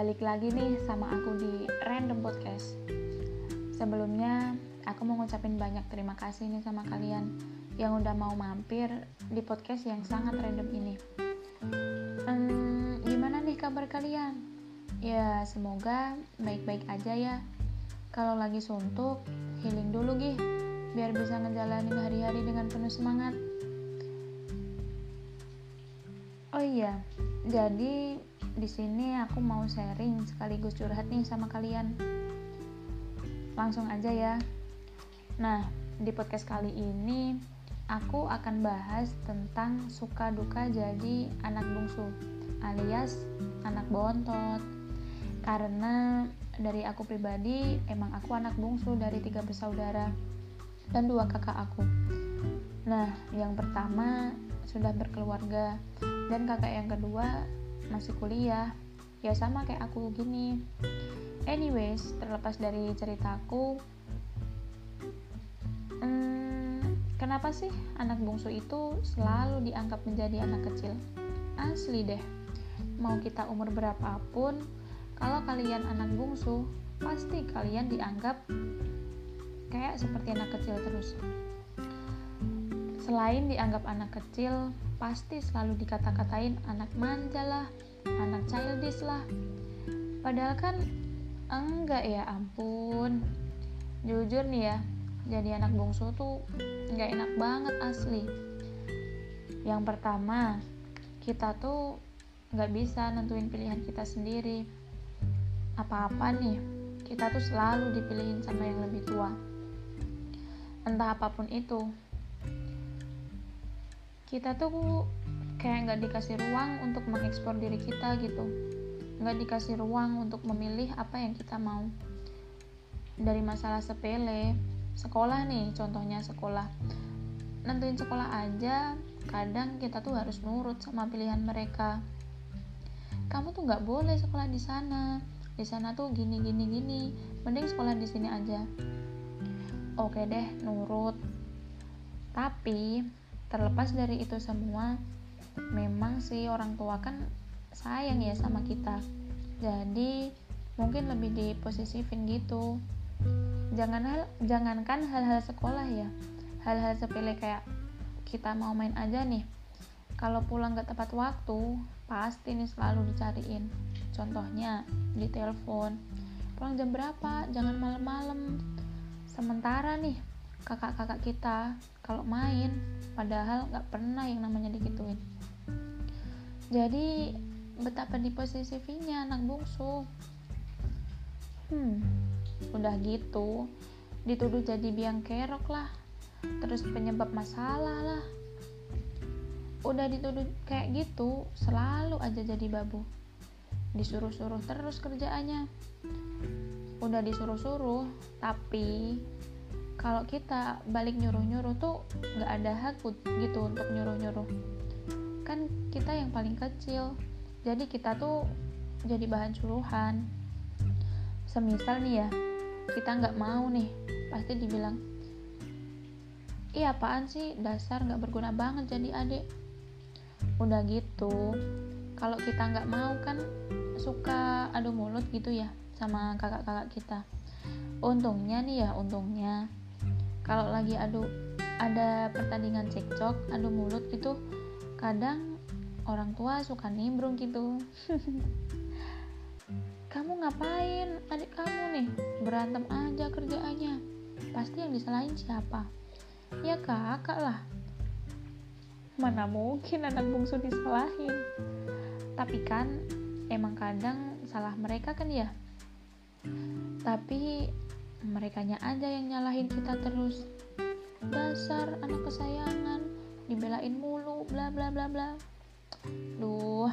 balik lagi nih sama aku di Random Podcast. Sebelumnya, aku mau ngucapin banyak terima kasih nih sama kalian yang udah mau mampir di podcast yang sangat random ini. Hmm, gimana nih kabar kalian? Ya, semoga baik-baik aja ya. Kalau lagi suntuk, healing dulu gih, biar bisa ngejalanin hari-hari dengan penuh semangat. Oh iya, jadi di sini aku mau sharing sekaligus curhat nih sama kalian. Langsung aja ya. Nah, di podcast kali ini aku akan bahas tentang suka duka jadi anak bungsu alias anak bontot. Karena dari aku pribadi emang aku anak bungsu dari tiga bersaudara dan dua kakak aku. Nah, yang pertama sudah berkeluarga dan kakak yang kedua masih kuliah. Ya sama kayak aku gini. Anyways terlepas dari ceritaku hmm, kenapa sih anak bungsu itu selalu dianggap menjadi anak kecil? Asli deh. Mau kita umur berapapun kalau kalian anak bungsu pasti kalian dianggap kayak seperti anak kecil terus selain dianggap anak kecil pasti selalu dikata-katain anak manja lah, anak childish lah. Padahal kan enggak ya ampun. Jujur nih ya, jadi anak bungsu tuh nggak enak banget asli. Yang pertama, kita tuh nggak bisa nentuin pilihan kita sendiri. Apa-apa nih, kita tuh selalu dipilihin sama yang lebih tua. Entah apa pun itu, kita tuh kayak nggak dikasih ruang untuk mengekspor diri kita gitu. Nggak dikasih ruang untuk memilih apa yang kita mau. Dari masalah sepele sekolah nih contohnya sekolah. Nentuin sekolah aja kadang kita tuh harus nurut sama pilihan mereka. Kamu tuh nggak boleh sekolah di sana. Di sana tuh gini gini gini. Mending sekolah di sini aja. Oke deh nurut. Tapi terlepas dari itu semua memang sih orang tua kan sayang ya sama kita. Jadi mungkin lebih diposisifin gitu. Jangan hal jangankan hal-hal sekolah ya. Hal-hal sepele kayak kita mau main aja nih. Kalau pulang gak tepat waktu pasti nih selalu dicariin. Contohnya di telepon. Pulang jam berapa? Jangan malam-malam. Sementara nih kakak-kakak kita kalau main padahal nggak pernah yang namanya digituin. Jadi betapa diposisifinya anak bungsu. Hmm udah gitu dituduh jadi biang kerok lah. Terus penyebab masalah lah. Udah dituduh kayak gitu selalu aja jadi babu. Disuruh-suruh terus kerjaannya. Udah disuruh-suruh tapi kalau kita balik nyuruh-nyuruh tuh nggak ada hak gitu untuk nyuruh-nyuruh. Kan kita yang paling kecil jadi kita tuh jadi bahan suruhan semisal nih ya kita nggak mau nih pasti dibilang iya apaan sih? Dasar nggak berguna banget jadi adik. Udah gitu kalau kita nggak mau kan suka adu mulut gitu ya sama kakak-kakak kita. Untungnya nih ya untungnya kalau lagi adu ada pertandingan cekcok adu mulut gitu kadang orang tua suka nimbrung gitu. Kamu ngapain? Adik kamu nih berantem aja kerjaannya. Pasti yang disalahin siapa? Ya kakak lah. Mana mungkin anak bungsu disalahin? Tapi kan emang kadang salah mereka kan ya. Tapi merekanya aja yang nyalahin kita terus. Dasar anak kesayangan dibelain mulu bla bla bla bla. Duh.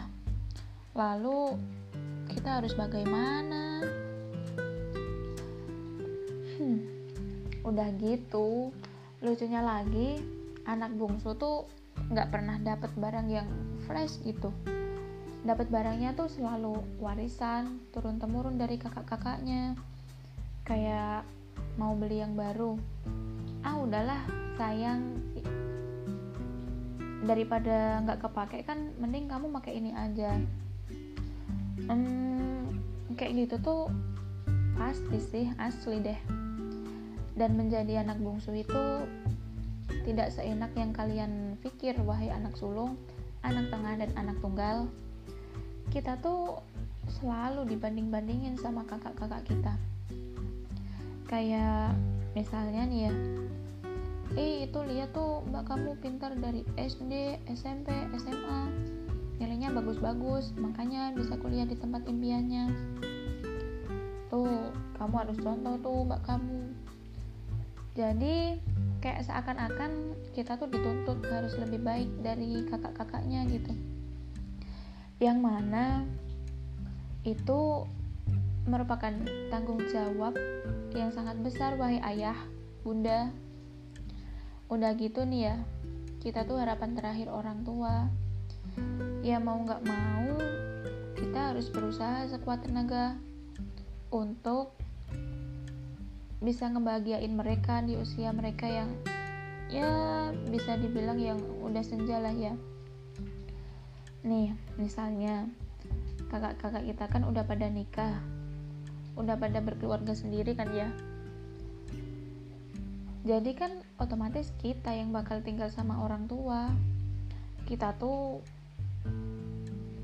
Lalu kita harus bagaimana? Hmm, udah gitu. Lucunya lagi anak bungsu tuh nggak pernah dapat barang yang fresh gitu. Dapat barangnya tuh selalu warisan turun temurun dari kakak-kakaknya kayak mau beli yang baru ah udahlah sayang. Daripada nggak kepake kan mending kamu pakai ini aja. Hmm, kayak gitu tuh pasti sih asli deh. Dan menjadi anak bungsu itu tidak seenak yang kalian pikir wahai anak sulung anak tengah dan anak tunggal. Kita tuh selalu dibanding-bandingin sama kakak-kakak kita kayak misalnya nih ya eh itu lihat tuh mbak kamu pintar dari SD, SMP, SMA nilainya bagus-bagus makanya bisa kuliah di tempat impiannya. Tuh kamu harus contoh tuh mbak kamu. Jadi kayak seakan-akan kita tuh dituntut harus lebih baik dari kakak-kakaknya gitu. Yang mana itu merupakan tanggung jawab yang sangat besar wahai ayah, bunda. Udah gitu nih ya, kita tuh harapan terakhir orang tua. Ya mau nggak mau, kita harus berusaha sekuat tenaga untuk bisa ngebahagiain mereka di usia mereka yang ya bisa dibilang yang udah senja lah ya. Nih, misalnya kakak-kakak kita kan udah pada nikah udah pada berkeluarga sendiri kan ya? Jadi kan otomatis kita yang bakal tinggal sama orang tua. Kita tuh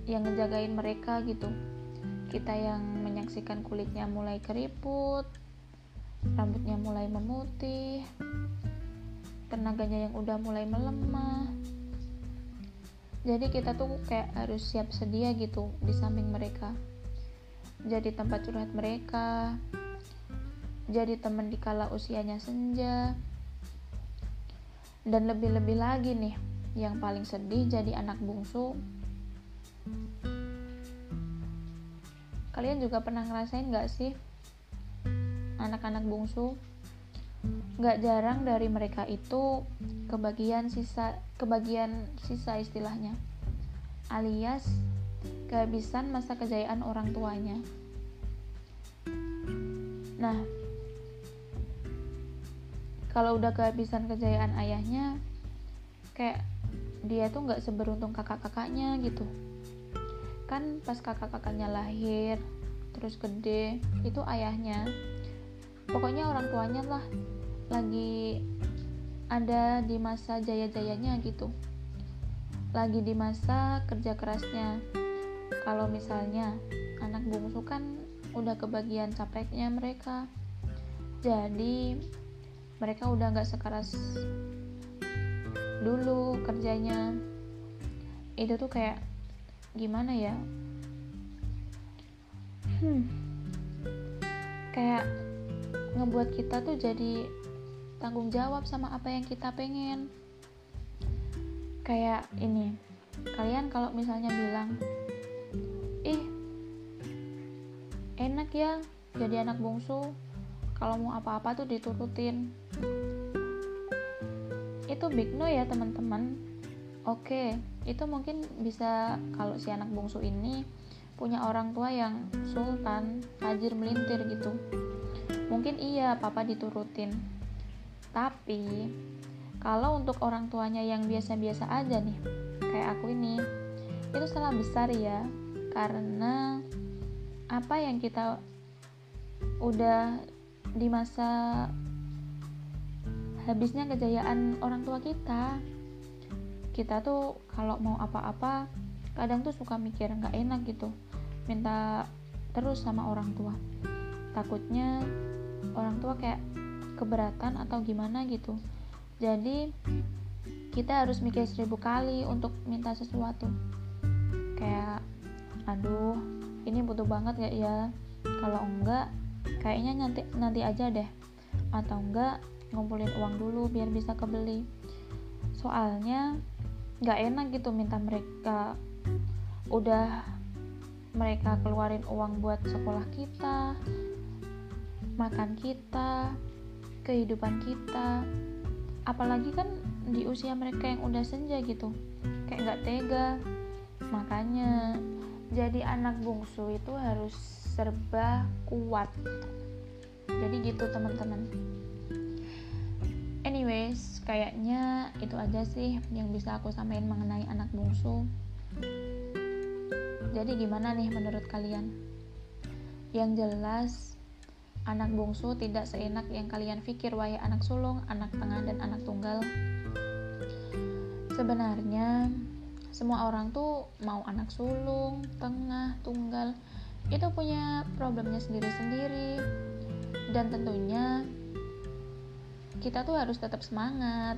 yang ngejagain mereka gitu. Kita yang menyaksikan kulitnya mulai keriput rambutnya mulai memutih tenaganya yang udah mulai melemah. Jadi kita tuh kayak harus siap sedia gitu di samping mereka jadi tempat curhat mereka, jadi teman di kala usianya senja, dan lebih-lebih lagi nih, yang paling sedih jadi anak bungsu. Kalian juga pernah ngerasain gak sih anak-anak bungsu? Gak jarang dari mereka itu kebagian sisa kebagian sisa istilahnya, alias kehabisan masa kejayaan orang tuanya. Nah, kalau udah kehabisan kejayaan ayahnya, kayak dia tuh nggak seberuntung kakak-kakaknya gitu. Kan pas kakak-kakaknya lahir, terus gede, itu ayahnya. Pokoknya orang tuanya lah lagi ada di masa jaya-jayanya gitu. Lagi di masa kerja kerasnya kalau misalnya anak bungsu kan udah kebagian capeknya mereka. Jadi mereka udah nggak sekeras dulu kerjanya. Itu tuh kayak gimana ya? Hmm. Kayak ngebuat kita tuh jadi tanggung jawab sama apa yang kita pengen. Kayak ini kalian kalau misalnya bilang ya jadi anak bungsu. Kalau mau apa-apa tuh diturutin. Itu big no ya teman-teman. Oke itu mungkin bisa kalau si anak bungsu ini punya orang tua yang sultan tajir melintir gitu. Mungkin iya papa diturutin. Tapi kalau untuk orang tuanya yang biasa-biasa aja nih kayak aku ini itu salah besar ya. Karena apa yang kita udah di masa habisnya kejayaan orang tua kita. Kita tuh kalau mau apa-apa kadang tuh suka mikir nggak enak gitu. Minta terus sama orang tua. Takutnya orang tua kayak keberatan atau gimana gitu. Jadi kita harus mikir seribu kali untuk minta sesuatu. Kayak aduh ini butuh banget gak ya kalau enggak kayaknya nanti nanti aja deh. Atau enggak ngumpulin uang dulu biar bisa kebeli. Soalnya nggak enak gitu minta mereka udah mereka keluarin uang buat sekolah kita makan kita kehidupan kita. Apalagi kan di usia mereka yang udah senja gitu kayak nggak tega. Makanya jadi anak bungsu itu harus serba kuat. Jadi gitu teman-teman. Anyways kayaknya itu aja sih yang bisa aku sampaikan mengenai anak bungsu. Jadi gimana nih menurut kalian? Yang jelas anak bungsu tidak seenak yang kalian pikir wahai anak sulung, anak tengah dan anak tunggal. Sebenarnya semua orang tuh mau anak sulung, tengah, tunggal. Itu punya problemnya sendiri-sendiri. Dan tentunya kita tuh harus tetap semangat.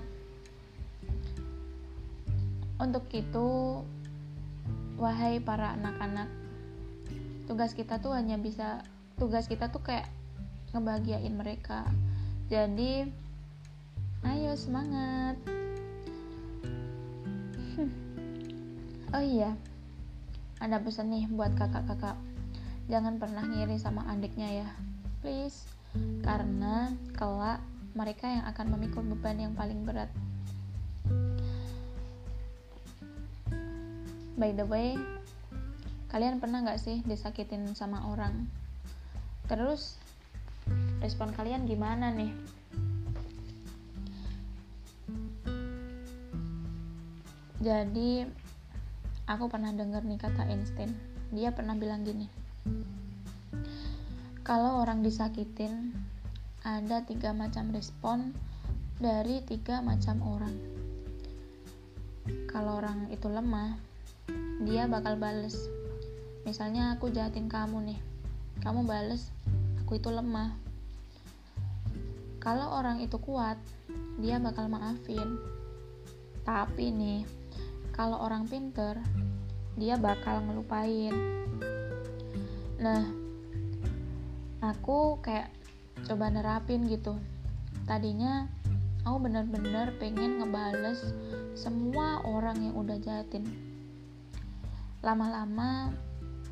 Untuk itu wahai para anak-anak tugas kita tuh hanya bisa tugas kita tuh kayak ngebahagiain mereka. Jadi ayo semangat oh iya ada pesan nih buat kakak-kakak. Jangan pernah ngiri sama adiknya ya please. Karena kelak mereka yang akan memikul beban yang paling berat. By the way kalian pernah nggak sih disakitin sama orang? Terus respon kalian gimana nih? Jadi aku pernah dengar nih kata Einstein. Dia pernah bilang gini kalau orang disakitin ada tiga macam respon dari tiga macam orang. Kalau orang itu lemah dia bakal bales. Misalnya aku jahatin kamu nih kamu bales aku itu lemah. Kalau orang itu kuat dia bakal maafin. Tapi nih kalau orang pinter dia bakal ngelupain. Nah aku kayak coba nerapin gitu. Tadinya aku bener-bener pengen ngebales semua orang yang udah jahatin. Lama-lama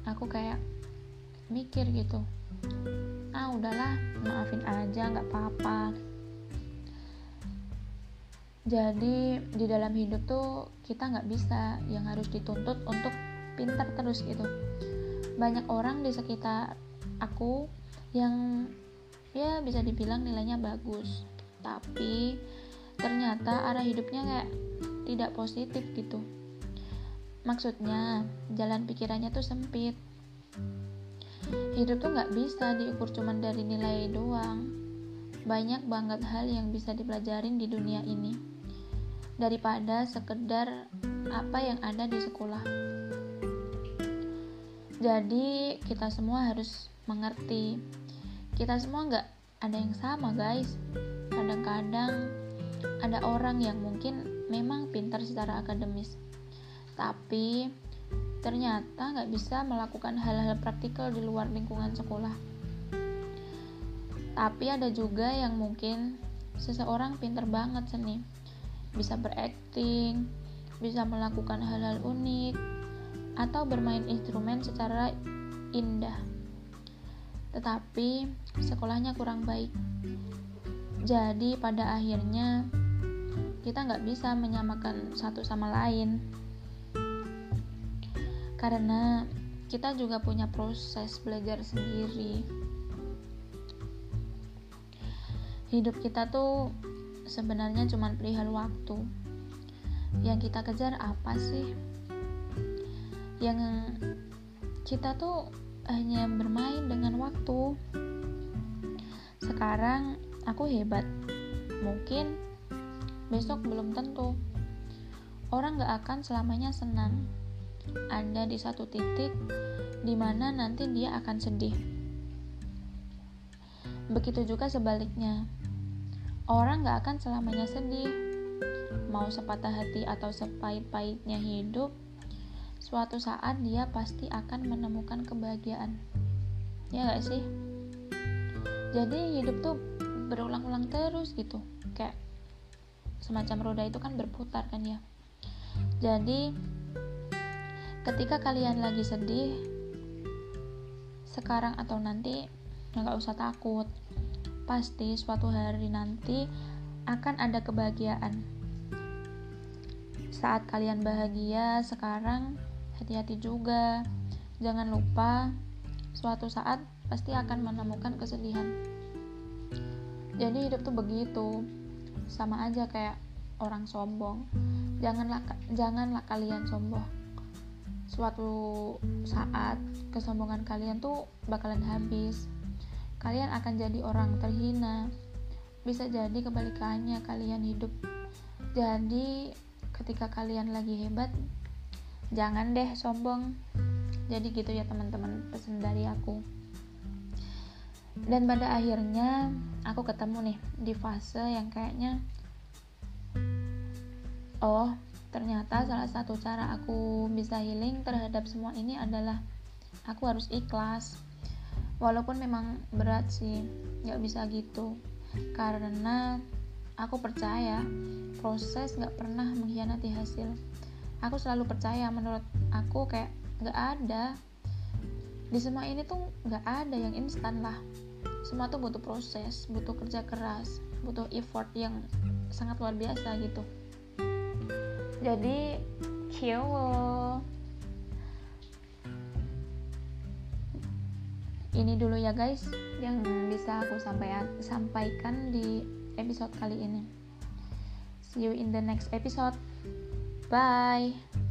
aku kayak mikir gitu ah udahlah maafin aja nggak apa-apa jadi di dalam hidup tuh kita nggak bisa yang harus dituntut untuk pintar terus gitu. Banyak orang di sekitar aku yang ya bisa dibilang nilainya bagus. Tapi ternyata arah hidupnya kayak tidak positif gitu. Maksudnya jalan pikirannya tuh sempit. Hidup tuh nggak bisa diukur cuman dari nilai doang. Banyak banget hal yang bisa dipelajarin di dunia ini daripada sekedar apa yang ada di sekolah. Jadi kita semua harus mengerti. Kita semua nggak ada yang sama guys. Kadang-kadang ada orang yang mungkin memang pintar secara akademis, tapi ternyata nggak bisa melakukan hal-hal praktikal di luar lingkungan sekolah. Tapi ada juga yang mungkin seseorang pintar banget seni, bisa berakting, bisa melakukan hal-hal unik, atau bermain instrumen secara indah. Tetapi sekolahnya kurang baik. Jadi pada akhirnya kita nggak bisa menyamakan satu sama lain. Karena kita juga punya proses belajar sendiri. Hidup kita tuh sebenarnya cuma perihal waktu. Yang kita kejar apa sih? Yang kita tuh hanya bermain dengan waktu. Sekarang aku hebat. Mungkin besok belum tentu. Orang gak akan selamanya senang. Ada di satu titik di mana nanti dia akan sedih. Begitu juga sebaliknya Orang gak akan selamanya sedih. Mau sepatah hati atau sepahit-pahitnya hidup, suatu saat dia pasti akan menemukan kebahagiaan. Ya gak sih? Jadi hidup tuh berulang-ulang terus gitu. Kayak semacam roda itu kan berputar kan ya. Jadi ketika kalian lagi sedih, sekarang atau nanti nggak usah takut pasti suatu hari nanti akan ada kebahagiaan. Saat kalian bahagia sekarang, hati-hati juga. Jangan lupa, suatu saat pasti akan menemukan kesedihan. Jadi hidup tuh begitu, sama aja kayak orang sombong. Janganlah janganlah kalian sombong. suatu saat kesombongan kalian tuh bakalan habis kalian akan jadi orang terhina. Bisa jadi kebalikannya kalian hidup. Jadi ketika kalian lagi hebat jangan deh sombong. Jadi gitu ya teman-teman pesan dari aku. Dan pada akhirnya aku ketemu nih di fase yang kayaknya oh ternyata salah satu cara aku bisa healing terhadap semua ini adalah aku harus ikhlas walaupun memang berat sih nggak bisa gitu. Karena aku percaya proses gak pernah mengkhianati hasil. Aku selalu percaya menurut aku kayak gak ada. Di semua ini tuh gak ada yang instan lah. Semua tuh butuh proses butuh kerja keras butuh effort yang sangat luar biasa gitu. Jadi kyo ini dulu ya guys yang bisa aku sampaikan sampaikan di episode kali ini. See you in the next episode. Bye